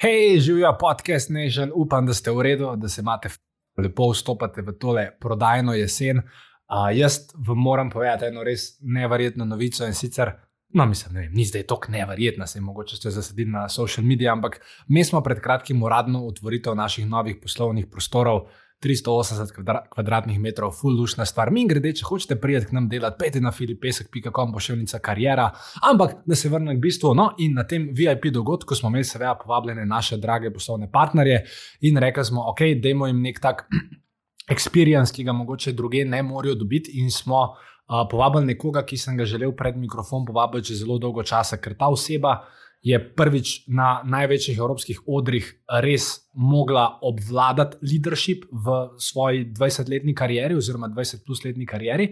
Hej, živijo podcast Nation, upam, da ste v redu, da se imate lepo vstopati v tole prodajno jesen. Uh, jaz vam moram povedati eno res neverjetno novico in sicer, no, mislim, ne vem, ni zdaj tako neverjetna, se mogoče ste zasedili na social medije, ampak mi smo pred kratkim uradno otvoritev naših novih poslovnih prostorov. 380 kvadratnih metrov, full lušna stvar. Mi grede, če hočete priti k nam delati, pejte na filipesek.com, pošiljnica karijera. Ampak, da se vrnem k bistvu, no, in na tem VIP dogodku smo imeli seveda povabljene naše drage poslovne partnerje in rekli smo, ok, dajmo jim nek tak experience, ki ga mogoče druge ne morejo dobiti, in smo uh, povabili nekoga, ki sem ga želel pred mikrofon povabiti že zelo dolgo časa, ker ta oseba je prvič na največjih evropskih odrih res mogla obvladati leadership v svoji 20-letni karieri, oziroma 20-plus-letni karieri,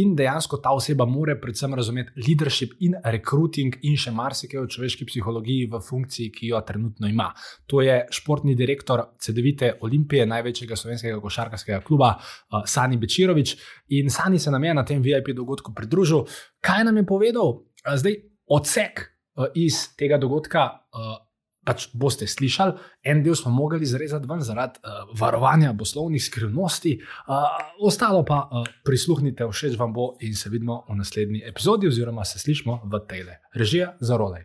in dejansko ta oseba more predvsem razumeti leadership in recruiting in še marsikaj o človeški psihologiji v funkciji, ki jo trenutno ima. To je športni direktor CD-vite Olimpije, največjega slovenskega košarkarskega kluba, uh, Sani Bečirovič. In Sani se nam je na tem VIP dogodku pridružil. Kaj nam je povedal? Uh, zdaj, odsek iz tega dogodka. Uh, Pač boste slišali, en del smo mogli zrezati ven zaradi uh, varovanja poslovnih skrivnosti, uh, ostalo pa uh, prisluhnite, všeč vam bo in se vidimo v naslednji epizodi, oziroma se slišmo v tele. Režija za role.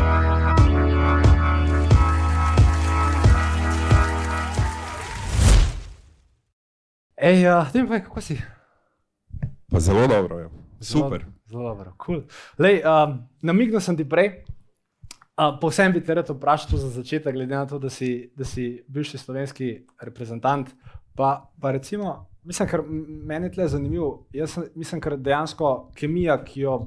Ej, ja, uh, pa, kako si? Pa zelo dobro, je. super. Zelo, zelo dobro, cool. Lej, um, namignil sem ti prej. Uh, povsem bi te rad vprašal za začetek, glede na to, da si, da si bivši slovenski reprezentant. Pa, pa recimo, mislim, kar meni je tle zanimivo. Jaz sem, mislim, ker dejansko kemija, ki jo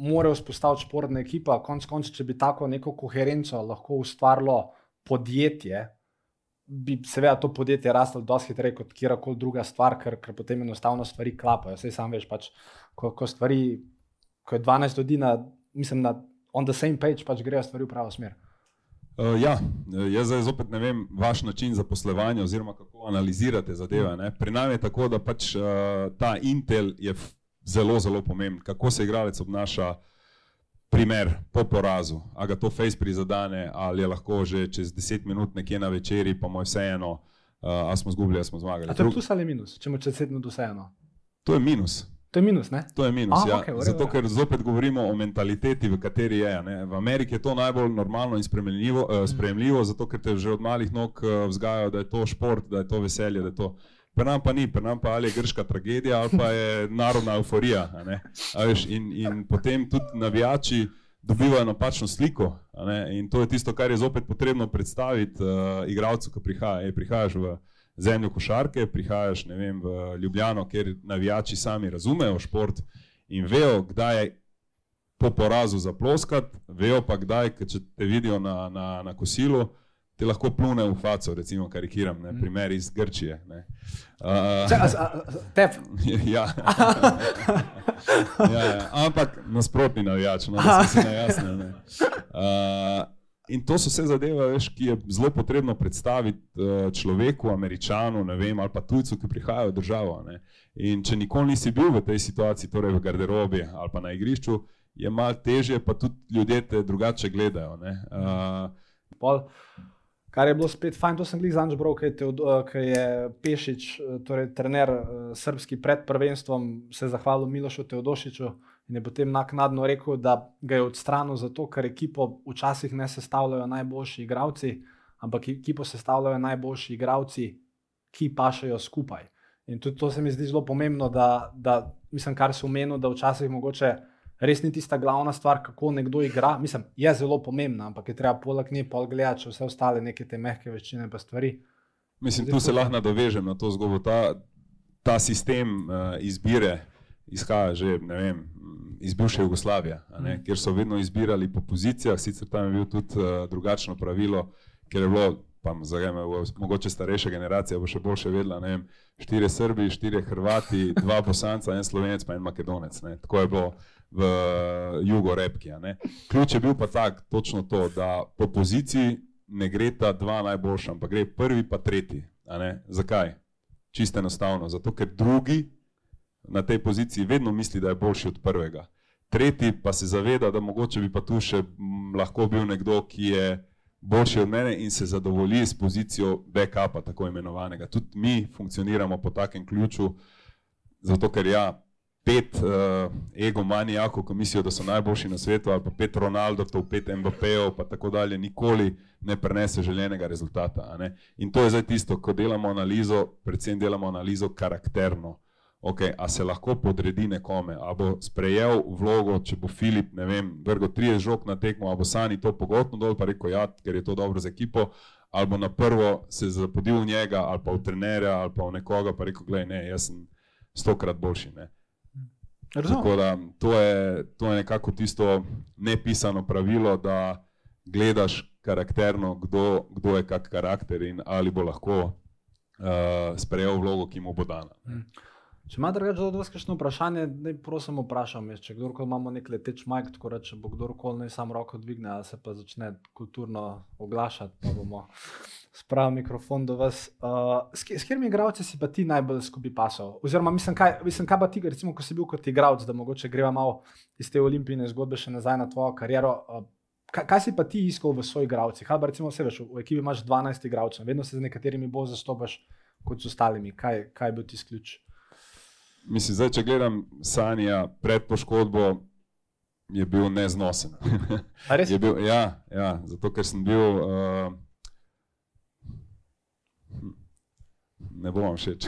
mora vzpostaviti športna ekipa, konc koncev, če bi tako neko koherenco lahko ustvarilo podjetje, bi seveda to podjetje raslo dosti hitreje kot kjerkoli druga stvar, ker, ker potem enostavno stvari klapajo. Sej sam veš, pač, ko, ko, stvari, ko je 12 ljudi na, mislim, na on the same page, pač grejo stvari v pravo smer. Uh, ja, jaz zdaj zopet ne vem vaš način zaposlovanja oziroma kako analizirate zadeve. Ne? Pri nas je tako, da pač uh, ta Intel je zelo, zelo pomemben, kako se igralec obnaša uh, primer po porazu, a ga to face prizadene, ali je lahko že čez 10 minut nekje na večerji, pa mu je vseeno, uh, ali smo zgubili, ali smo zmagali. A to je plus ali minus, če mu čez 10 minut vseeno? To je minus. To je minus, ne? To je minus, ah, ja. Okay, Zato, ker zopet govorimo o mentaliteti, v kateri je. Ne? V Ameriki je to najbolj normalno in spremljivo, uh, spremljivo zato ker te že od malih nog uh, vzgajajo, da je to šport, da je to veselje, da je to. Pri nam pa ni, pri nam pa ali je grška tragedija ali pa je narodna euforija. In, in potem tudi navijači dobivajo napačno sliko. In to je tisto, kar je zopet potrebno predstaviti uh, igralcu, ki prihaja. E, prihajaš v zemljo košarke, prihajaš vem, v Ljubljano, kjer navijači sami razumejo šport in vejo, kdaj je po porazu zaploskati, vejo pa kdaj, če te vidijo na, na, na kosilu ti lahko plune v faco, recimo, karikiram, ne, mm. primer iz Grčije. Uh, Tep. ja. ja, ja. Ampak nasprotni navijač, no, da se ne jasne. Ne. Uh, in to so vse zadeve, veš, ki je zelo potrebno predstaviti uh, človeku, američanu, vem, ali pa tujcu, ki prihajajo v državo. Ne. In če nikoli nisi bil v tej situaciji, torej v garderobi ali pa na igrišču, je malo težje, pa tudi ljudje te drugače gledajo. Uh, Kar je bilo spet fajn, to sem jih zanj bral, ker je Pešič, torej trener srpski pred prvenstvom, se zahvalil Milošu Teodošiču in je potem naknadno rekel, da ga je odstranil zato, ker ekipo včasih ne sestavljajo najboljši igravci, ampak ekipo sestavljajo najboljši igravci, ki pašajo skupaj. In tudi to se mi zdi zelo pomembno, da, da mislim, kar se umeni, da včasih mogoče res ni tista glavna stvar, kako nekdo igra. Mislim, je zelo pomembna, ampak je treba poleg nje pol gledati, če vse ostale neke te mehke veščine pa stvari. Mislim, tu se lahko nadovežem na to zgodbo. Ta, ta sistem uh, izbire izhaja že vem, iz bivše Jugoslavije, mm. kjer so vedno izbirali po pozicijah, sicer tam je bilo tudi uh, drugačno pravilo, ker je bilo pa zagajme, mogoče starejša generacija bo še boljše vedela, ne vem, štiri Srbi, štiri Hrvati, dva Bosanca, en Slovenec pa en Makedonec. Ne. Tako je bilo v Jugo-Repki. Ključ je bil pa tak, točno to, da po poziciji ne gre ta dva najboljša, ampak gre prvi pa tretji. Zakaj? Čisto enostavno, zato ker drugi na tej poziciji vedno misli, da je boljši od prvega. Tretji pa se zaveda, da mogoče bi pa tu še lahko bil nekdo, ki je boljši od mene in se zadovolji s pozicijo backupa, tako imenovanega. Tudi mi funkcioniramo po takem ključu, zato ker ja, pet uh, egomanijakov, ki mislijo, da so najboljši na svetu, ali pa pet Ronaldov, pet MBP-ov, pa tako dalje, nikoli ne prenese željenega rezultata. In to je zdaj tisto, ko delamo analizo, predvsem delamo analizo karakterno okay, a se lahko podredi nekome, a bo sprejel vlogo, če bo Filip, ne vem, vrgo 30 žog na tekmo, a bo Sani to pogotno dol, pa rekel, ja, ker je to dobro za ekipo, ali bo na prvo se zapodil v njega, ali pa v trenerja, ali pa v nekoga, pa rekel, gledaj, ne, jaz sem stokrat boljši. Ne. Tako da to je, to je nekako tisto nepisano pravilo, da gledaš karakterno, kdo, kdo je kak karakter in ali bo lahko uh, sprejel vlogo, ki mu bo dana. Hmm. Če ima drugače od vas kakšno vprašanje, naj prosim vprašam. Jaz, če kdorkoli imamo nek leteč majk, tako reče, bo kdorkoli naj sam roko dvigne, ali se pa začne kulturno oglašati, pa bomo spravili mikrofon do vas. Uh, s, s katerimi igravci si pa ti najbolj skupaj pasal? Oziroma, mislim, kaj, mislim, kaj pa ti, recimo, ko si bil kot igravc, da mogoče greva malo iz te olimpijske zgodbe še nazaj na tvojo kariero. Uh, Kaj, kaj si pa ti iskal v svojih igravcih? Pa recimo vse veš, v ekipi imaš 12 igralcev, vedno se z nekaterimi bolj zastopaš kot z ostalimi. Kaj, kaj je bil ti ključ? Mislim, zdaj, če gledam Sanja pred poškodbo, je bil neznosen. je bil, ja, ja, zato ker sem bil. Uh, Ne bom všeč.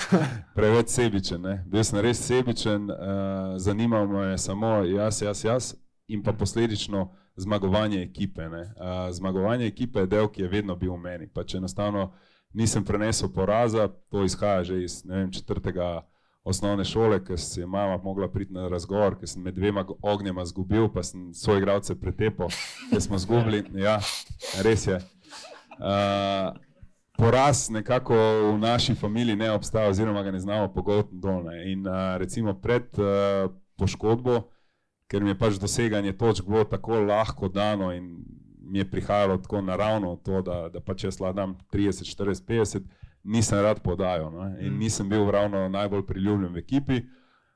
Preveč sebičen. Ne? Bil sem res sebičen, uh, zanimal me je samo jaz, jaz, jaz in pa posledično zmagovanje ekipe. Uh, zmagovanje ekipe je del, ki je vedno bil v meni. Pa če enostavno nisem prenesel poraza, to izhaja že iz vem, četrtega osnovne šole, ker si je mama mogla priti na razgovor, ker sem med dvema ognjema zgubil, pa sem svoje igralce pretepal, ker smo zgubili. Ja, res je. Uh, poraz nekako v naši familiji ne obstaja, oziroma ga ne znamo pogotno dolne. In uh, recimo pred uh, poškodbo, ker mi je pač doseganje točk bilo tako lahko dano in mi je prihajalo tako naravno to, da, da pač jaz ladam 30, 40, 50 nisem rad podajal no? in mm. nisem bil ravno najbolj priljubljen v ekipi.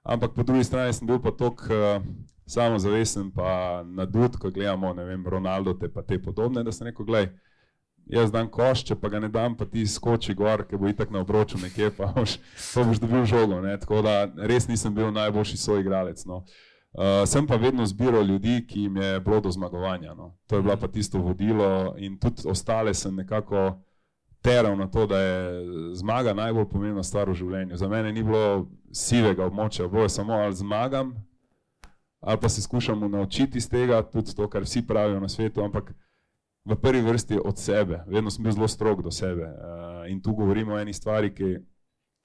Ampak po drugi strani sem bil pa tako uh, samozavesten, pa nadud, ko gledamo, ne vem, Ronaldo te pa te podobne, da sem rekel, gledaj, jaz dam koš, če pa ga ne dam, pa ti skoči gor, ki bo itak na obroču nekje, pa boš, pa boš dobil žogo. Ne? Tako da res nisem bil najboljši svoj igralec. No? Uh, sem pa vedno zbiral ljudi, ki jim je bilo do zmagovanja. No? To je bila pa tisto vodilo in tudi ostale sem nekako teral na to, da je zmaga najbolj pomembna stvar v življenju. Za mene ni bilo sivega območja, bilo je samo ali zmagam, ali pa se skušamo naučiti iz tega, tudi to, kar vsi pravijo na svetu, ampak v prvi vrsti od sebe. Vedno sem bil zelo strog do sebe. Uh, in tu govorimo o eni stvari, ki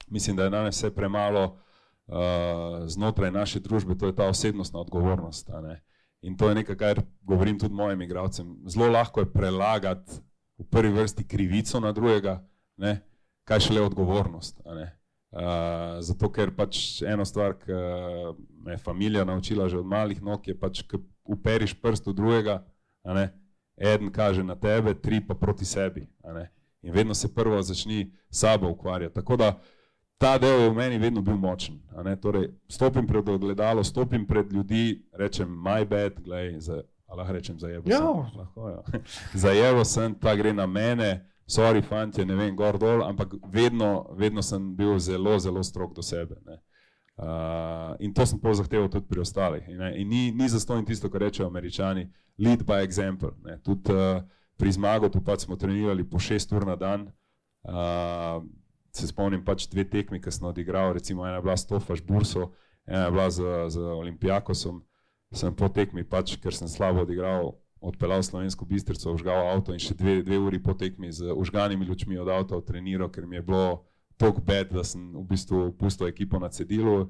mislim, da je danes vse premalo uh, znotraj naše družbe, to je ta osebnostna odgovornost. In to je nekaj, kar govorim tudi mojim igravcem. Zelo lahko je prelagati v prvi vrsti krivico na drugega, ne? kaj šele odgovornost. Uh, zato, ker pač eno stvar, ki me je familija naučila že od malih nog, je pač, ko uperiš prst v drugega, en kaže na tebe, tri pa proti sebi. In vedno se prvo začni sabo ukvarjati. Tako da ta del je v meni vedno bil močen. Torej, stopim pred ogledalo, stopim pred ljudi, rečem, my bad, gledaj, lahko rečem za jebo. Ja. Lahko, ja. za jebo sem, ta gre na mene, sorry, fanti, ne vem, gor dol, ampak vedno, vedno sem bil zelo, zelo strok do sebe. Uh, in to sem pol zahteval tudi pri ostalih. In, in ni, ni zastojno tisto, kar rečejo američani, lead by example. Ne. Tudi uh, pri zmagu, tu pač smo trenirali po šest ur na dan. Uh, se spomnim pač dve tekmi, ki sem odigral, recimo ena je bila s Tofaš Burso, ena je bila z, z Olimpijakosom sem po tekmi, pač, ker sem slabo odigral, odpeljal slovensko bistrico, užgal avto in še dve, dve uri po tekmi z užganimi lučmi od avta treniral, ker mi je bilo tako bed, da sem v bistvu pustil ekipo na cedilu.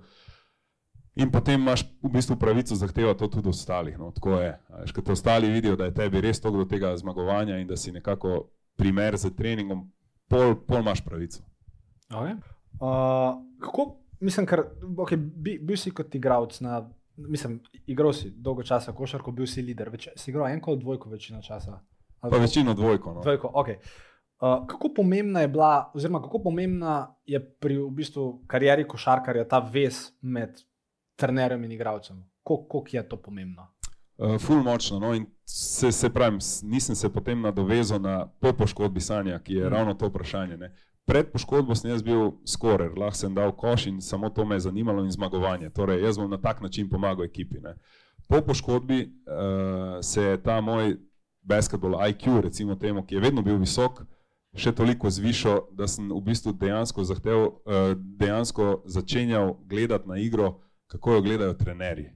In potem imaš v bistvu pravico zahtevati to tudi od ostalih. No, tako je. Ker te ostali vidijo, da je tebi res toliko do tega zmagovanja in da si nekako primer z treningom, pol, pol imaš pravico. Okay. Uh, kako, mislim, ker okay, bi, bil si kot igralec na. Mislim, igral si dolgo časa, košarko, bil si voditelj. Si igral eno ali dvojko večino časa? Pa večino dvojko. No. dvojko okay. uh, kako pomembna je bila, oziroma kako pomembna je pri v bistvu karieri košarkarja ta vez med trenerjem in igralcem? Kako je to pomembno? Uh, ful močno. No? Se, se pravim, nisem se potem nadovezal na po poškodbi Sanja, ki je mm. ravno to vprašanje. Ne? Pred poškodbo sem jaz bil skorer, lahko sem dal koš in samo to me je zanimalo in zmagovanje. Torej, jaz bom na tak način pomagal ekipi. Ne? Po poškodbi uh, se je ta moj basketball IQ, recimo temu, ki je vedno bil visok, še toliko zvišal, da sem v bistvu dejansko, zahtev, uh, dejansko začenjal gledati na igro, kako jo gledajo trenerji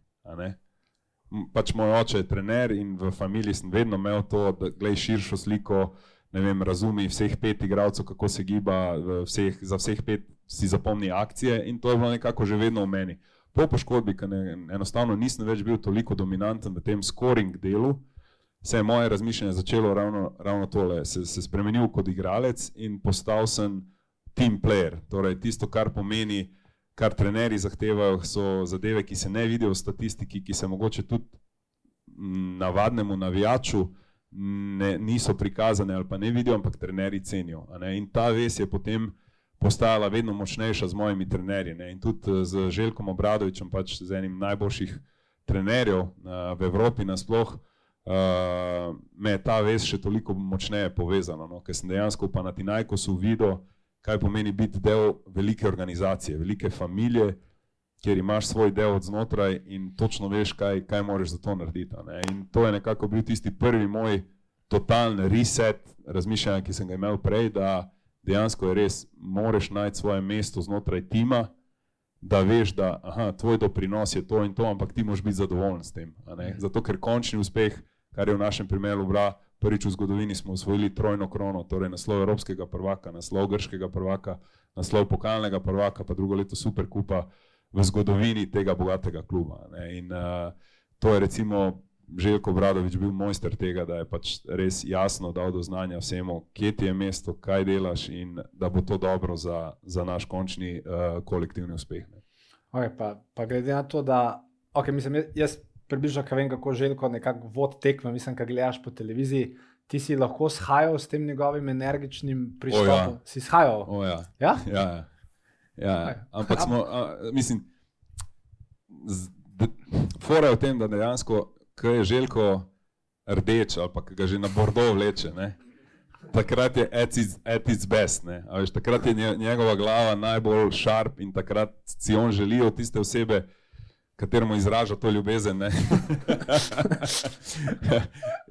pač moj oče je trener in v familiji sem vedno imel to, da gledaj širšo sliko, ne vem, razumi vseh pet igralcev, kako se giba, vseh, za vseh pet si zapomni akcije in to je bilo nekako že vedno v meni. Po poškodbi, ker enostavno nisem več bil toliko dominanten v tem scoring delu, se je moje razmišljanje začelo ravno, ravno tole, se, se spremenil kot igralec in postal sem team player, torej tisto, kar pomeni, kar trenerji zahtevajo, so zadeve, ki se ne vidijo v statistiki, ki se mogoče tudi navadnemu navijaču ne, niso prikazane ali pa ne vidijo, ampak trenerji cenijo. In ta ves je potem postajala vedno močnejša z mojimi trenerji. Ne? In tudi eh, z Željkom Obradovičem, pač z enim najboljših trenerjev uh, v Evropi nasploh. Uh, me je ta vez še toliko močneje povezana, no? ker sem dejansko pa na Tinajkosu videl, kaj pomeni biti del velike organizacije, velike družine, kjer imaš svoj del od znotraj in točno veš, kaj, kaj moraš za to narediti. In to je nekako bil tisti prvi moj totalni reset razmišljanja, ki sem ga imel prej, da dejansko je res, moraš najti svoje mesto znotraj tima. Da veš, da aha, tvoj doprinos je to in to, ampak ti moraš biti zadovoljen s tem. Zato, ker končni uspeh, kar je v našem primeru, bra, prvič v zgodovini smo osvojili trojno krono, torej naslov Evropskega prvaka, naslov Grškega prvaka, naslov pokalnega prvaka, pa drugo leto superkupa v zgodovini tega bogatega kluba. Ne. In uh, to je recimo Željko Bradovič bil mojster tega, da je pač res jasno dal do znanja vsemu, kje ti je mesto, kaj delaš in da bo to dobro za, za naš končni uh, kolektivni uspeh. Okay, pa, pa glede na to, da okay, mislim, jaz približno, kaj vem, kako Željko nekako vod tekme, mislim, kaj gledaš po televiziji. Ti si lahko shajal s tem njegovim energičnim pristopom. Ja. Si shajal? Ja. Ja? Ja, ja. Ja, ampak smo, a, mislim, fora je v tem, da dejansko, ko je željko rdeč ali pa ga že na bordo vleče, ne, takrat je at its best. Veš, takrat je njegova glava najbolj šarp in takrat si on želi od tiste osebe, kateremu izraža to ljubezen.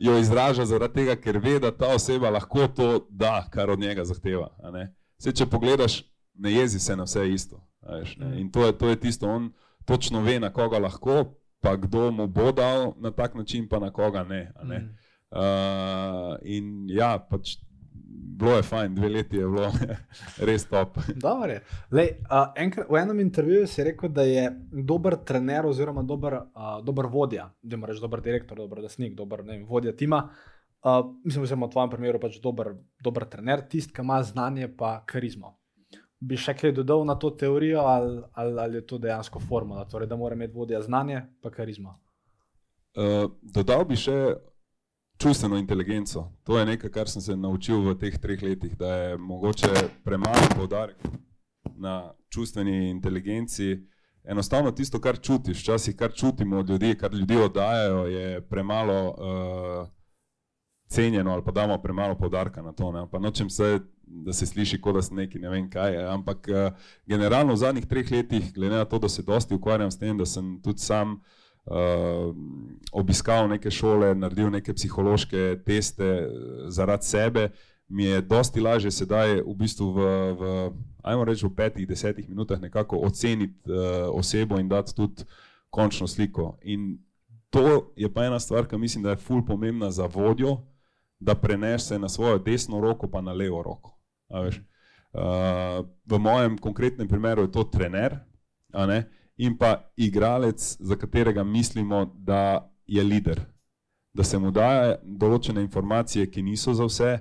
jo izraža zaradi tega, ker ve, da ta oseba lahko to da, kar od njega zahteva. Vse, če pogledaš ne jezi se na vse isto. Veš, mm. In to je, to je tisto, on točno ve, na koga lahko, pa kdo mu bo dal na tak način, pa na koga ne. ne? Mm. Uh, in ja, pač. Bilo je fajn, dve leti je bilo res top. Lej, uh, enkrat, v enem intervjuju si rekel, da je dober trener, oziroma dober, uh, dober vodja, da imaš dober direktor, dober lasnik, dober vem, vodja tima. Uh, mislim, da je v tvojem primeru pač dober, dober trener, tisti, ki ima znanje in karizmo bi še kaj dodal na to teorijo, ali, ali, ali je to dejansko formula, torej, da mora imeti vodja znanje in karizma? Uh, dodal bi še čustveno inteligenco. To je nekaj, kar sem se naučil v teh treh letih, da je mogoče premalo poudarek na čustveni inteligenci. Enostavno tisto, kar čutiš, včasih kar čutimo od ljudi, kar ljudi oddajajo, je premalo uh, cenjeno ali pa damo premalo poudarka na to. Ne? Pa nočem se da se sliši, kot da se neki ne vem kaj. Ampak uh, generalno v zadnjih treh letih, glede na to, da se dosti ukvarjam s tem, da sem tudi sam uh, obiskal neke šole, naredil neke psihološke teste eh, zaradi sebe, mi je dosti lažje sedaj v bistvu v, v ajmo reči, v petih, desetih minutah nekako oceniti uh, osebo in dati tudi končno sliko. In to je pa ena stvar, ki mislim, da je ful pomembna za vodjo, da prenese na svojo desno roko, pa na levo roko. Uh, v mojem konkretnem primeru je to trener in pa igralec, za katerega mislimo, da je voditelj, da se mu daje določene informacije, ki niso za vse,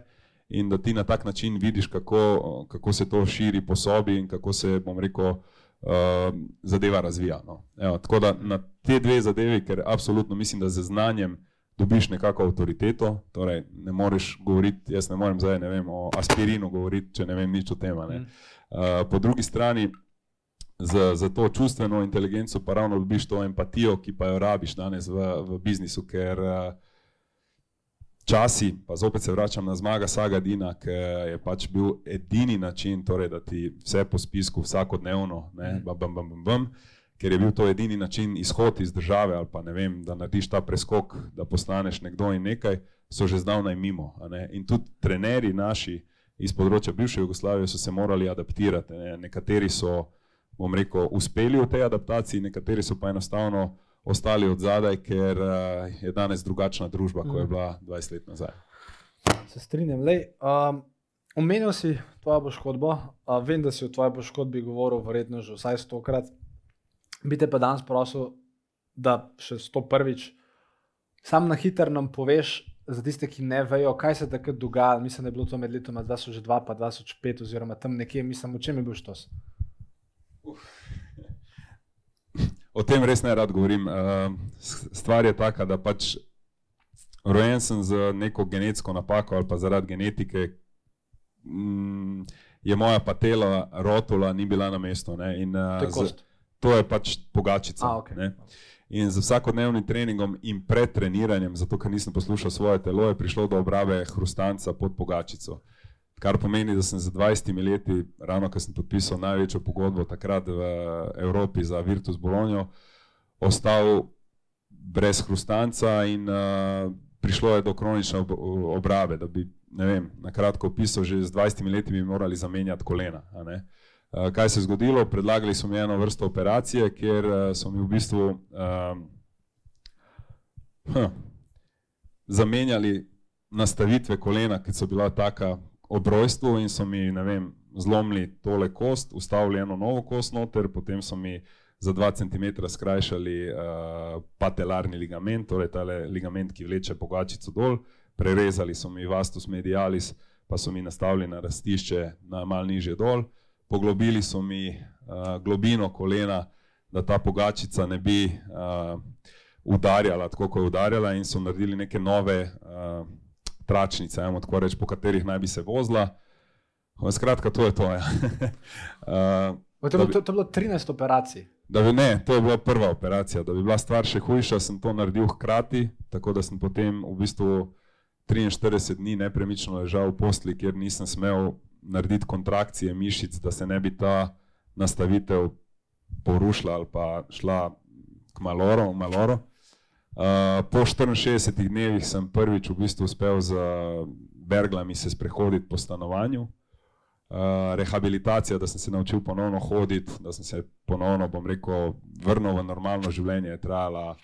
in da ti na tak način vidiš, kako, kako se to širi po sobi in kako se, bom rekel, uh, zadeva razvija. No. Evo, tako da na te dve zadevi, ker absolutno mislim, da z znanjem dobiš nekako avtoriteto, torej ne moreš govoriti, jaz ne morem zdaj ne vem, o aspirinu govoriti, če ne vem nič o tem. Uh, po drugi strani, za, za to čustveno inteligenco pa ravno dobiš to empatijo, ki pa jo rabiš danes v, v biznisu, ker uh, časi, pa zopet se vračam na zmaga Sagadina, ki je pač bil edini način, torej, da ti vse po spisku vsakodnevno, ne, bam, bam, bam, bam, bam, ker je bil to edini način izhod iz države ali pa ne vem, da narediš ta preskok, da postaneš nekdo in nekaj, so že zdavnaj mimo. In tudi trenerji naši iz področja bivše Jugoslavije so se morali adaptirati. Ne. Nekateri so, bom rekel, uspeli v tej adaptaciji, nekateri so pa enostavno ostali od zadaj, ker uh, je danes drugačna družba, kot je mm. bila 20 let nazaj. Se strinjam. Lej, um, omenil si tvojo poškodbo, uh, vem, da si o tvoji poškodbi govoril, verjetno že vsaj stokrat. Bi te pa danes prosil, da še sto prvič, sam na hitro nam poveš, za tiste, ki ne vejo, kaj se takrat dogaja. Mislim, da je bilo to med letoma 2002 in 2005, oziroma tam nekje, mislim, o čem je bil štos. O tem res ne rad govorim. Uh, stvar je taka, da pač rojen sem z neko genetsko napako ali pa zaradi genetike, mm, je moja patela, rotula, ni bila na mestu. In, uh, z, to je pač pogačica. A, okay. In z vsakodnevnim treningom in pretreniranjem, zato ker nisem poslušal svoje telo, je prišlo do obrave hrustanca pod pogačico. Kar pomeni, da sem za 20 leti, ravno ko sem podpisal največjo pogodbo takrat v Evropi za Virtus Bologno, ostal brez hrustanca in uh, prišlo je do kronične obrave. Da bi, ne vem, na kratko opisal, že z 20 leti bi morali zamenjati kolena. Uh, kaj se je zgodilo? Predlagali so mi eno vrsto operacije, kjer uh, so mi v bistvu uh, huh, zamenjali nastavitve kolena, ki so bila taka ob rojstvu in so mi vem, zlomili tole kost, ustavili eno novo kost noter, potem so mi za 2 cm skrajšali uh, patelarni ligament, torej ta ligament, ki vleče pogačico dol, prerezali so mi vastus medialis, pa so mi nastavili na rastišče na mal niže dol, poglobili so mi uh, globino kolena, da ta pogačica ne bi uh, udarjala tako, kot je udarjala in so naredili neke nove uh, tračnice, ajmo tako reči, po katerih naj bi se vozila. Skratka, to je to. Ja. uh, to, to, to je bilo 13 operacij. Bi, ne, to je bila prva operacija. Da bi bila stvar še hujša, sem to naredil hkrati, tako da sem potem v bistvu 43 dni nepremično ležal v postli, kjer nisem smel narediti kontrakcije mišic, da se ne bi ta nastavitev porušila ali pa šla k maloro. maloro. Uh, po 64 dnevih sem prvič v bistvu uspel z berglami se sprehoditi po stanovanju. Uh, rehabilitacija, da sem se naučil ponovno hoditi, da sem se ponovno, bom rekel, vrnil v normalno življenje, je trajala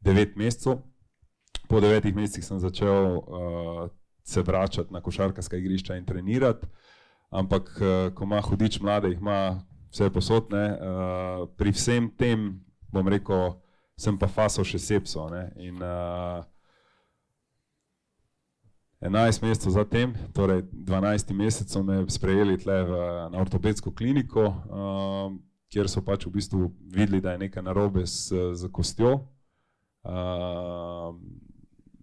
9 mesecev. Po 9 mesecih sem začel uh, se vračati na košarkarska igrišča in trenirati, ampak uh, ko ima hudič mlade, jih ima vse posodne. Uh, pri vsem tem, bom rekel, sem pa fasal še sepso. In, uh, 11 mesecev zatem, torej 12 mesecev, me sprejeli tle v, na ortopedsko kliniko, uh, kjer so pač v bistvu videli, da je nekaj narobe z, z kostjo. Uh,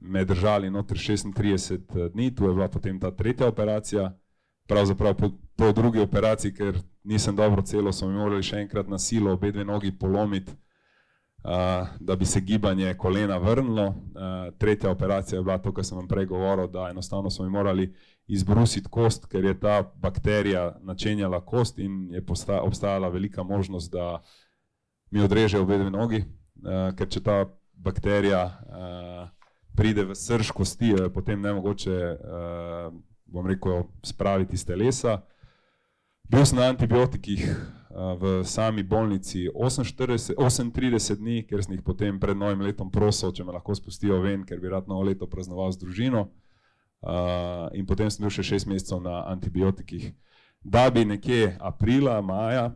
me držali noter 36 dni, tu je bila potem ta tretja operacija. Pravzaprav po, po drugi operaciji, ker nisem dobro celo, so mi morali še enkrat na silo obe dve nogi polomiti da bi se gibanje kolena vrnilo. Uh, tretja operacija je bila to, kar sem vam prej govoril, da enostavno smo morali izbrusiti kost, ker je ta bakterija načenjala kost in je obstajala velika možnost, da mi odreže obe nogi, uh, ker če ta bakterija uh, pride v srž kosti, je potem ne mogoče, uh, bom rekel, spraviti iz telesa. Bil sem na antibiotikih v sami bolnici 38, 38 dni, ker sem jih potem pred novim letom prosil, če me lahko spustijo ven, ker bi rad novo leto praznoval z družino. In potem sem bil še šest mesecev na antibiotikih. Da bi nekje aprila, maja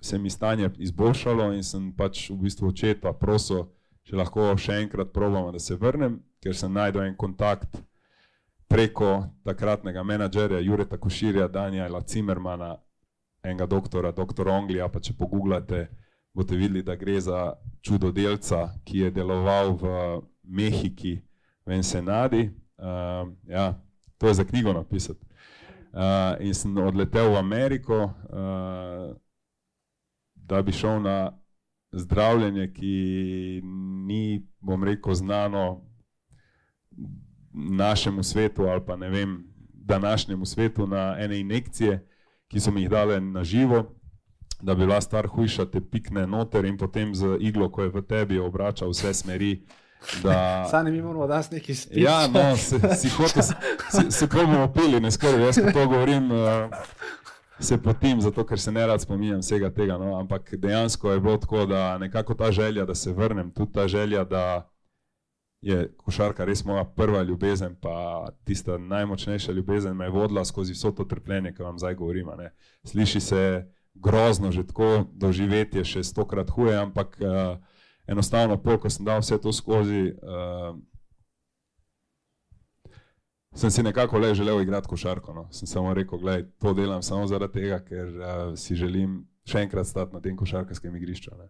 se mi stanje izboljšalo in sem pač v bistvu očeta prosil, če lahko še enkrat probamo, da se vrnem, ker sem najdel en kontakt preko takratnega menedžerja Jureta Koširja, Daniela Cimermana, enega doktora, doktor Onglija, pa če pogooglate, boste videli, da gre za čudodelca, ki je deloval v Mehiki, v Ensenadi. Uh, ja, to je za knjigo napisati. Uh, in sem odletel v Ameriko, uh, da bi šel na zdravljenje, ki ni, bom rekel, znano našemu svetu ali pa ne vem, današnjemu svetu na ene injekcije, ki so mi jih dale na živo, da bi bila stvar hujša, te pikne noter in potem z iglo, ko je v tebi, obrača vse smeri. Da... Sami mi moramo danes nekaj spiti. Ja, no, se, si hotel, se, se bomo opili, ne skrbi, jaz to govorim. Uh, Se potim, zato ker se ne rad spominjam vsega tega. No? Ampak dejansko je bilo tako, da nekako ta želja, da se vrnem, tudi ta želja, da je košarka res moja prva ljubezen, pa tista najmočnejša ljubezen me je vodila skozi vso to trpljenje, ki vam zdaj govorim. Ne. Sliši se grozno, že tako doživeti je še stokrat huje, ampak uh, enostavno, pol, ko sem dal vse to skozi, uh, sem si nekako le želel igrati košarko. No. Sem samo rekel, da to delam samo zaradi tega, ker uh, si želim še enkrat stati na tem košarkarskem igrišču. Ne.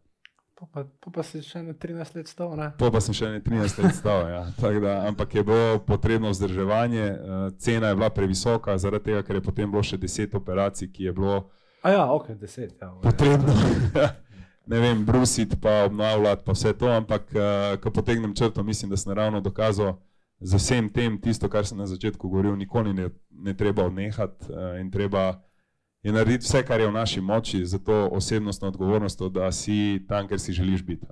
Pa, pa, pa si še ne 13 let stal. Pa, pa sem še ne 13 let stal. Ja. Da, ampak je bilo potrebno vzdrževanje, uh, cena je bila previsoka, zaradi tega, ker je potem bilo še 10 operacij, ki je bilo. A ja, ok, 10. Ja, potrebno. ne vem, brusiti, pa obnavljati, pa vse to. Ampak, uh, ko potegnem črto, mislim, da sem ravno dokazal z vsem tem, tisto, kar sem na začetku govoril, nikoli ne, ne treba odnehati uh, in treba je narediti vse, kar je v naši moči, za to osebnostno odgovornost, da si tam, ker si želiš biti.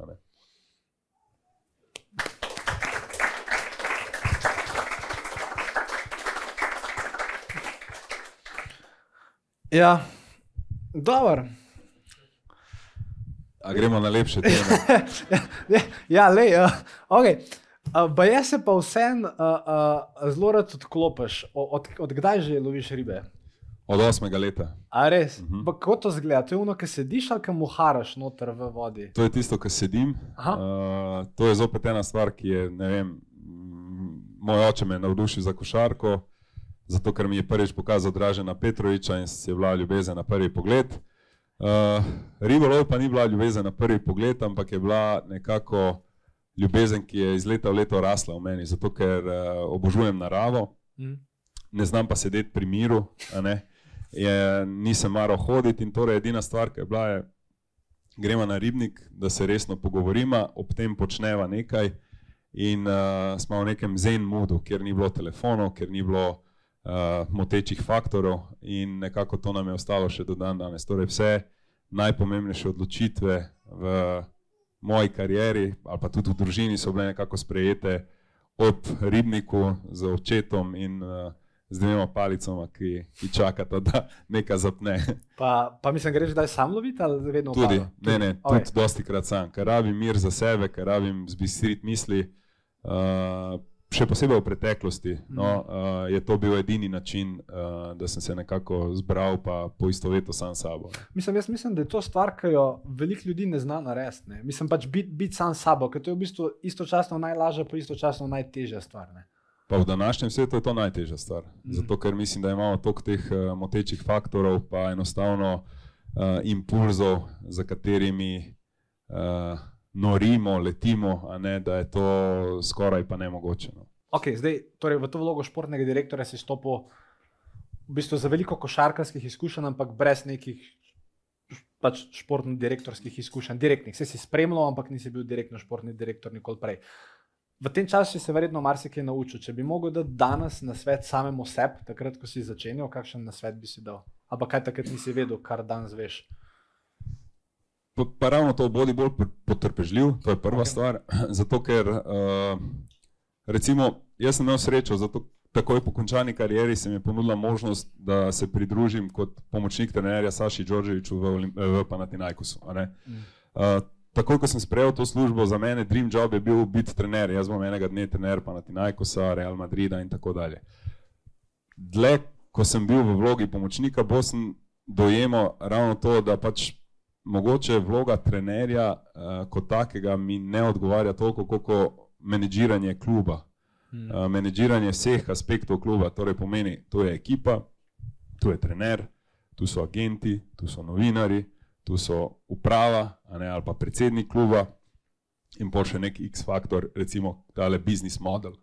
Ja, dobro. A gremo na lepše teme. ja, le, uh, okay. uh, pa jaz se pa vsem uh, uh, zelo rad odklopiš. Od, od, od kdaj že loviš ribe? Od osmega leta. A res? Uh -huh. Kako to zgleda? To je ono, ki sediš ali kam uharaš noter v vodi? To je tisto, kar sedim. Uh, to je zopet ena stvar, ki je, ne vem, moj oče me navdušil za košarko, zato ker mi je prvič pokazal Dražena Petroviča in se je bila ljubezen na prvi pogled. Uh, Ribolov pa ni bila ljubezen na prvi pogled, ampak je bila nekako ljubezen, ki je iz leta v leto rasla v meni, zato ker uh, obožujem naravo. Mm. Ne znam pa sedeti pri miru, je, nisem maral hoditi in torej edina stvar, ki je bila, je, gremo na ribnik, da se resno pogovorimo, ob tem počneva nekaj in uh, smo v nekem zen modu, kjer ni bilo telefonov, kjer ni bilo uh, motečih faktorov in nekako to nam je ostalo še do dan danes. Torej vse najpomembnejše odločitve v moji karieri ali pa tudi v družini so bile nekako sprejete ob ribniku z očetom in uh, z dvema palicama, ki, ki čakata, da nekaj zapne. Pa, pa mislim, greš zdaj sam loviti ali vedno tudi? Tudi, ne, ne, okay. tudi dosti krat sam, ker rabim mir za sebe, ker rabim zbistriti misli. Uh, še posebej v preteklosti no, uh, je to bil edini način, uh, da sem se nekako zbral in poistovetil sam s sabo. Mislim, mislim, da je to stvar, ki jo veliko ljudi ne zna narediti. Mislim pač biti bit sam s sabo, ker to je v bistvu istočasno najlažja, pa istočasno najtežja stvar. Ne? Pa v današnjem svetu je to najtežja stvar. Mm. Zato, ker mislim, da imamo toliko teh uh, motečih faktorov, pa enostavno uh, impulzov, za katerimi uh, norimo, letimo, ne, da je to skoraj pa nemogoče. No. Okay, zdaj, torej v to vlogo športnega direktorja si stopil v bistvu za veliko košarkarskih izkušenj, ampak brez nekih pač športno-direktorskih izkušenj, direktnih. Vse si spremljal, ampak nisi bil direktno športni direktor nikoli prej. Uh, v tem času si se verjetno marsikaj naučil. Če bi mogel dati danes na svet samemu sebi, takrat, ko si začenjal, kakšen na svet bi si dal? Ampak kaj takrat nisi vedel, kar danes veš? Pa, pa ravno to bodi bolj potrpežljiv, to je prva okay. stvar. Zato, ker uh, recimo, jaz sem imel srečo, zato takoj po končani karieri se mi je ponudila možnost, da se pridružim kot pomočnik trenerja Saši Đorđeviču v, v Panatinajkusu. Uh, takoj, ko sem sprejel to službo, za mene dream job je bil biti trener. Jaz bom enega dne trener, pa na Tinajkosa, Real Madrida in tako dalje. Dle, ko sem bil v vlogi pomočnika, bo sem dojemal ravno to, da pač mogoče vloga trenerja uh, kot takega mi ne odgovarja toliko, kot menedžiranje kluba. Hmm. Uh, menedžiranje vseh aspektov kluba, torej pomeni, to je ekipa, tu je trener, tu so agenti, tu so novinari, tu so uprava ne, ali pa predsednik kluba in pa še nek X-faktor, recimo tale business model.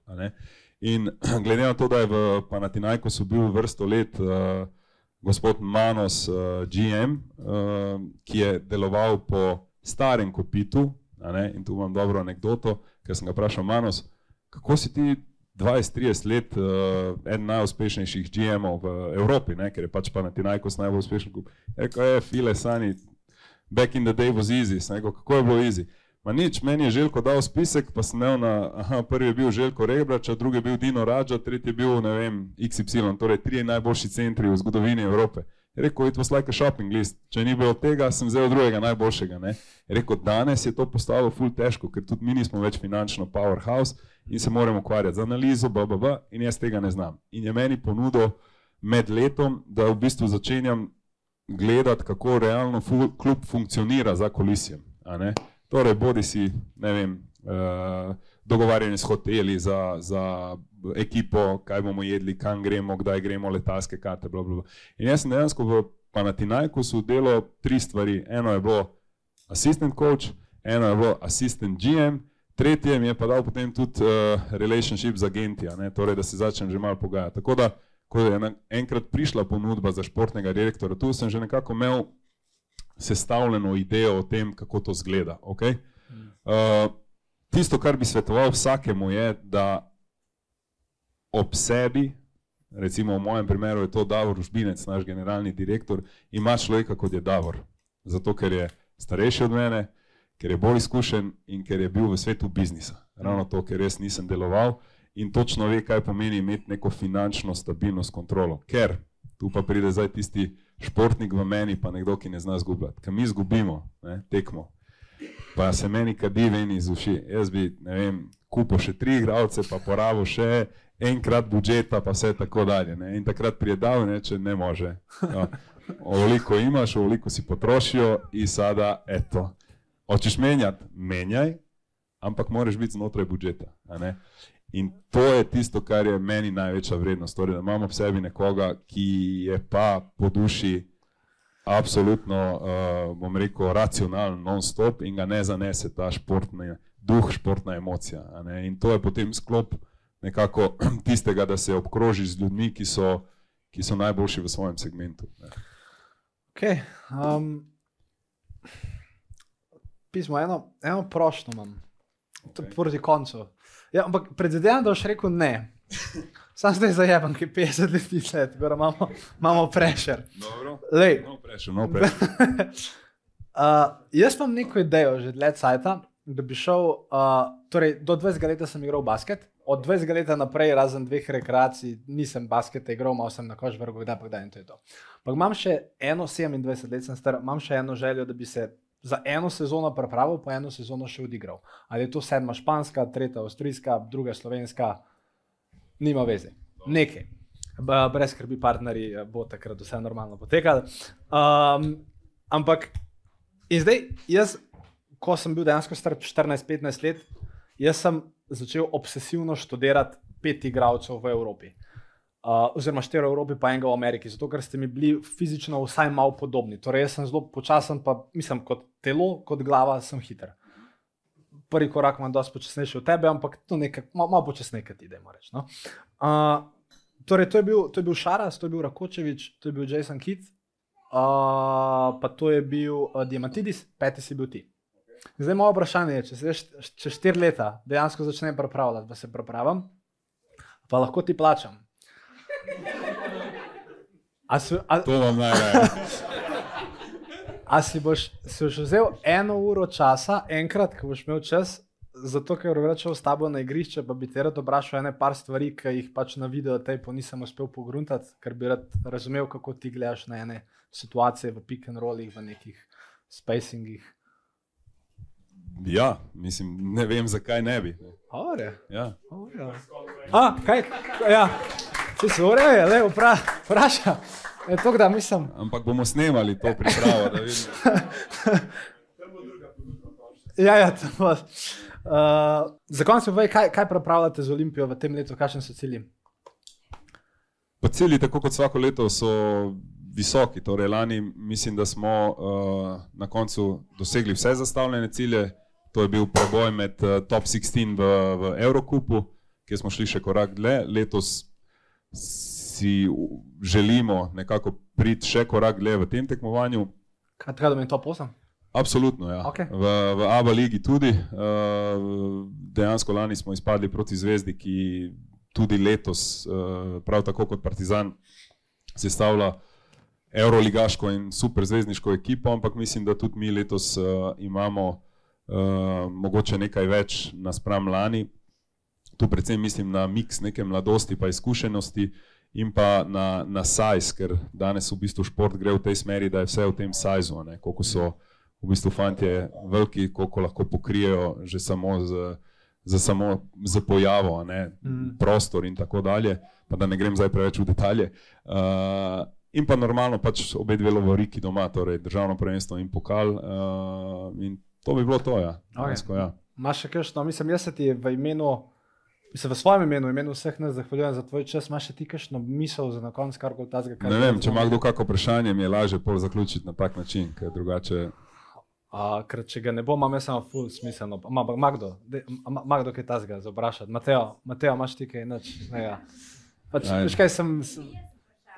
In glede na to, da je v Panatinajkosu bil vrsto let uh, gospod Manos uh, GM, uh, ki je deloval po starem kopitu, in tu imam dobro anegdoto, ker sem ga vprašal Manos, kako si ti 20-30 let uh, eden najuspešnejših GM-ov v Evropi, ne? ker je pač Panatinajkos najbolj uspešen klub. Rekel je, file sani, back in the day was easy, rekel, kako je bilo easy. Ma nič, meni je Željko dal spisek, pa sem imel na, aha, prvi je bil Željko Rebrač, drugi je bil Dino Rađa, tretji je bil, ne vem, XY, torej tri najboljši centri v zgodovini Evrope. Rekel, it was like a shopping list, če ni bilo tega, sem vzel drugega najboljšega. Ne? Rekel, danes je to postalo ful težko, ker tudi mi nismo več finančno powerhouse in se moramo ukvarjati z analizo, bla, in jaz tega ne znam. In je meni ponudil med letom, da v bistvu začenjam gledati, kako realno ful, klub funkcionira za kolisijem. Torej, bodi si, ne vem, uh, dogovarjanje s hoteli za, za ekipo, kaj bomo jedli, kam gremo, kdaj gremo, letalske karte. Bla, bla. In jaz sem dejansko v Panatinajku delal tri stvari. Eno je bilo assistant coach, eno je bilo assistant GM, tretje mi je pa dal potem tudi uh, relationship z agenti, torej, da se začnem že malo pogajati. Tako da, ko je enkrat prišla ponudba za športnega direktora, tu sem že nekako imel sestavljeno idejo o tem, kako to zgleda. Okay? Uh, tisto, kar bi svetoval vsakemu, je, da ob sebi, recimo v mojem primeru je to Davor Užbinec, naš generalni direktor, ima človeka kot je Davor. Zato, ker je starejši od mene, ker je bolj izkušen in ker je bil v svetu biznisa. Ravno to, ker res nisem deloval in točno ve, kaj pomeni imeti neko finančno stabilnost, kontrolo. Ker tu pa pride zdaj tisti športnik v meni, pa nekdo, ki ne zna zgubljati. Kaj mi izgubimo, tekmo, pa se meni kadi ven iz uši. Jaz bi, ne vem, kupil še tri igralce, pa porabil še enkrat budžeta, pa vse tako dalje. Ne? In takrat prijedal, ne, če ne može. Ja. Ovoliko imaš, ovoliko si potrošil in sada, eto. Hočeš menjati, menjaj, ampak moraš biti znotraj budžeta. In to je tisto, kar je meni največja vrednost. Torej, da imamo v sebi nekoga, ki je pa po duši absolutno, uh, bom rekel, racionalen, non-stop in ga ne zanese ta športni duh, športna emocija. In to je potem sklop nekako tistega, da se obkroži z ljudmi, ki so, ki so najboljši v svojem segmentu. Okay, um, pismo, eno, eno prošlo imam, okay. proti koncu. Ja, ampak predvidevam, da boš rekel ne. Sam zdaj zajemam, ki 50 let let, gore imamo, imamo prešer. Lej. No pressure, no pressure. uh, jaz imam neko idejo že dlje cajta, da bi šel, uh, torej do 20 let sem igral basket, od 20 let naprej, razen dveh rekreacij, nisem basket igral, malo sem na koš vrgel, da pa kdaj in to je to. Ampak imam še eno 27 let, sem star, imam še eno željo, da bi se za eno sezono pripravil, pa eno sezono še odigral. Ali je to sedma španska, tretja avstrijska, druga slovenska, nima veze. Nekaj. Brez skrbi, partnerji eh, bo takrat vse normalno potekalo. Um, ampak in zdaj, jaz, ko sem bil dejansko star 14-15 let, jaz sem začel obsesivno študirati pet igralcev v Evropi uh, oziroma štiri v Evropi, pa enega v Ameriki, zato ker ste mi bili fizično vsaj malo podobni. Torej, jaz sem zelo počasen, pa mislim, kot telo, kot glava, sem hiter. Prvi korak imam dosti počasnejši od tebe, ampak to je malo, malo počasneje, kot ti idemo reči. No? Uh, torej, to je, bil, to je bil Šaras, to je bil Rakočevič, to je bil Jason Kidd, uh, pa to je bil uh, Diamantidis, peti si bil ti. Zdaj imamo vprašanje, če se čez štiri leta dejansko začnem pripravljati, da se pripravim, pa lahko ti plačam. A si, a, to vam najraje. A si boš, si boš vzel eno uro časa, enkrat, ko boš imel čas, zato ker bo rečel s tabo na igrišče, pa bi ti rad vprašal ene par stvari, ki jih pač na video tej po nisem uspel pogruntati, ker bi rad razumel, kako ti gledaš na ene situacije v pick and rollih, v nekih spacingih. Ja, mislim, ne vem, zakaj ne bi. Ore. Ja. Ore. A, kaj? Ja. Če se ureje, le vprašaj. Ampak bomo snemali to pripravo. ja, ja, to bo. Uh, za konec povej, kaj, kaj pripravljate z Olimpijo v tem letu, kakšni so cilji? Pa cilji, tako kot vsako leto, so visoki. Torej, lani mislim, da smo uh, na koncu dosegli vse zastavljene cilje. To je bil preboj med uh, top 16 v, v Eurokupu, kjer smo šli še korak dlje. Letos si želimo nekako priti še korak dlje v tem tekmovanju. Kaj treba, da mi top 8? Absolutno, ja. Okay. V, v ABA ligi tudi. Uh, dejansko lani smo izpadli proti Zvezdi, ki tudi letos, uh, prav tako kot Partizan, sestavlja Euroligaško in superzvezdniško ekipo, ampak mislim, da tudi mi letos uh, imamo uh, mogoče nekaj več naspram lani. Tu predvsem mislim na miks neke mladosti pa izkušenosti in pa na, na size, ker danes v bistvu šport gre v tej smeri, da je vse v tem sizu, koliko so v bistvu fantje veliki, koliko lahko pokrijejo že samo z, z, samo z pojavo, ne, mm. prostor in tako dalje, pa da ne grem zdaj preveč v detalje. Uh, In pa normalno pač obe dve lovoriki doma, torej državno prvenstvo in pokal. Uh, in to bi bilo to, ja. Okay. ja. Maš še kakšno, mislim, jaz se ti v imenu, mislim, v svojem imenu, v imenu vseh nas zahvaljujem za tvoj čas. Maš še ti kakšno misel za na konec, kar koli tazga? Ne vem, če ima kdo kako vprašanje, mi je lažje pol zaključiti na tak način, ker drugače. Uh, ker če ga ne bo, imam jaz samo full smiselno. Magdo, Magdo, kaj tazga za vprašati. Mateo, Mateo, imaš ti kaj, neč, ne, ja. Pač, veš kaj sem,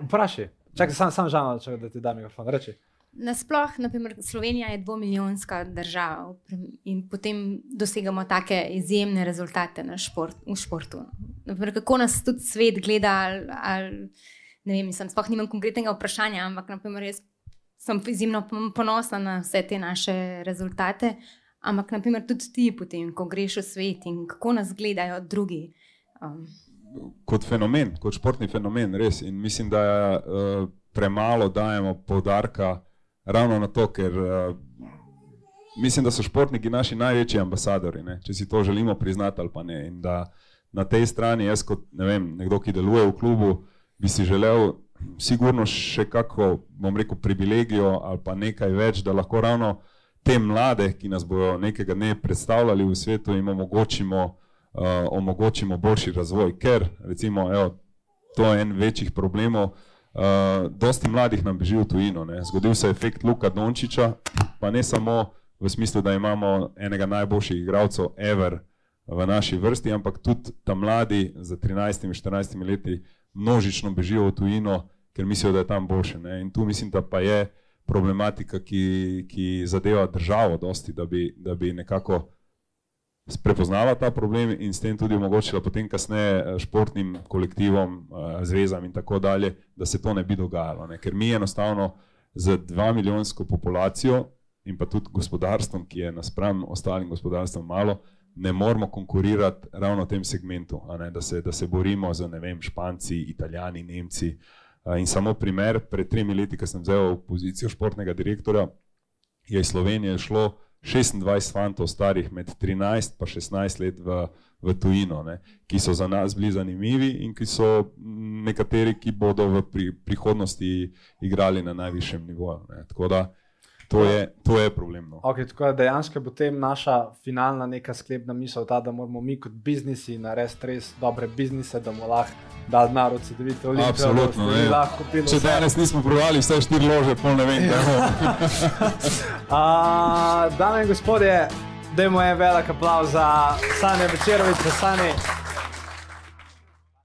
vprašaj. Čakaj, sam, sam žal, da ti dam mikrofon. Reči. Nasplošno, naprimer, Slovenija je dvomilijonska država in potem dosegamo take izjemne rezultate šport, v športu. Naprimer, kako nas tudi svet gleda, ali, ali, ne vem, mislim, sploh nimam konkretnega vprašanja, ampak naprimer, jaz sem izjemno ponosna na vse te naše rezultate. Ampak, naprimer, tudi ti, potem, ko greš v svet in kako nas gledajo drugi. Um, kot fenomen, kot športni fenomen, res. In mislim, da uh, premalo dajemo poudarka ravno na to, ker uh, mislim, da so športniki naši največji ambasadori, ne? če si to želimo priznati ali pa ne. In da na tej strani, jaz kot ne vem, nekdo, ki deluje v klubu, bi si želel. Sigurno še kako, bom rekel, privilegijo ali pa nekaj več, da lahko ravno te mlade, ki nas bodo nekega dne predstavljali v svetu, jim omogočimo uh, omogočimo boljši razvoj. Ker, recimo, evo, to je en večjih problemov. Uh, dosti mladih nam beži v tujino. Ne. Zgodil se je efekt Luka Dončiča, pa ne samo v smislu, da imamo enega najboljših igralcev, ever v naši vrsti, ampak tudi ta mladi za 13-14 leti množično bežijo v tujino, ker mislijo, da je tam boljše. Ne. In tu mislim, da pa je problematika, ki, ki zadeva državo, dosti, da, bi, da bi nekako prepoznala ta problem in s tem tudi omogočila potem kasneje eh, športnim kolektivom, eh, zvezam in tako dalje, da se to ne bi dogajalo. Ne? Ker mi enostavno z dva milijonsko populacijo in pa tudi gospodarstvom, ki je naspram ostalim gospodarstvom malo, ne moramo konkurirati ravno v tem segmentu, da se, da se borimo z vem, Španci, Italijani, Nemci. Eh, in samo primer, pred tremi leti, ko sem vzel pozicijo športnega direktorja, je iz Slovenije šlo 26 fantov, starih med 13 in 16 let v, v tujino, ne, ki so za nas bili zanimivi in ki so nekateri, ki bodo v pri, prihodnosti igrali na najvišjem nivoju. Ne. Tako da to je, to je problem. No. Okay, tako da dejansko bo tem naša finalna neka sklepna misel ta, da moramo mi kot biznisi narediti res dobre biznise, da bomo lahko da narod se vidi toliko. Absolutno. Če vse. danes nismo prodali vse štiri lože, pol ne vem. Dame in gospodje, dajmo en velik aplauz za Sanje Večerovič, za Sanje.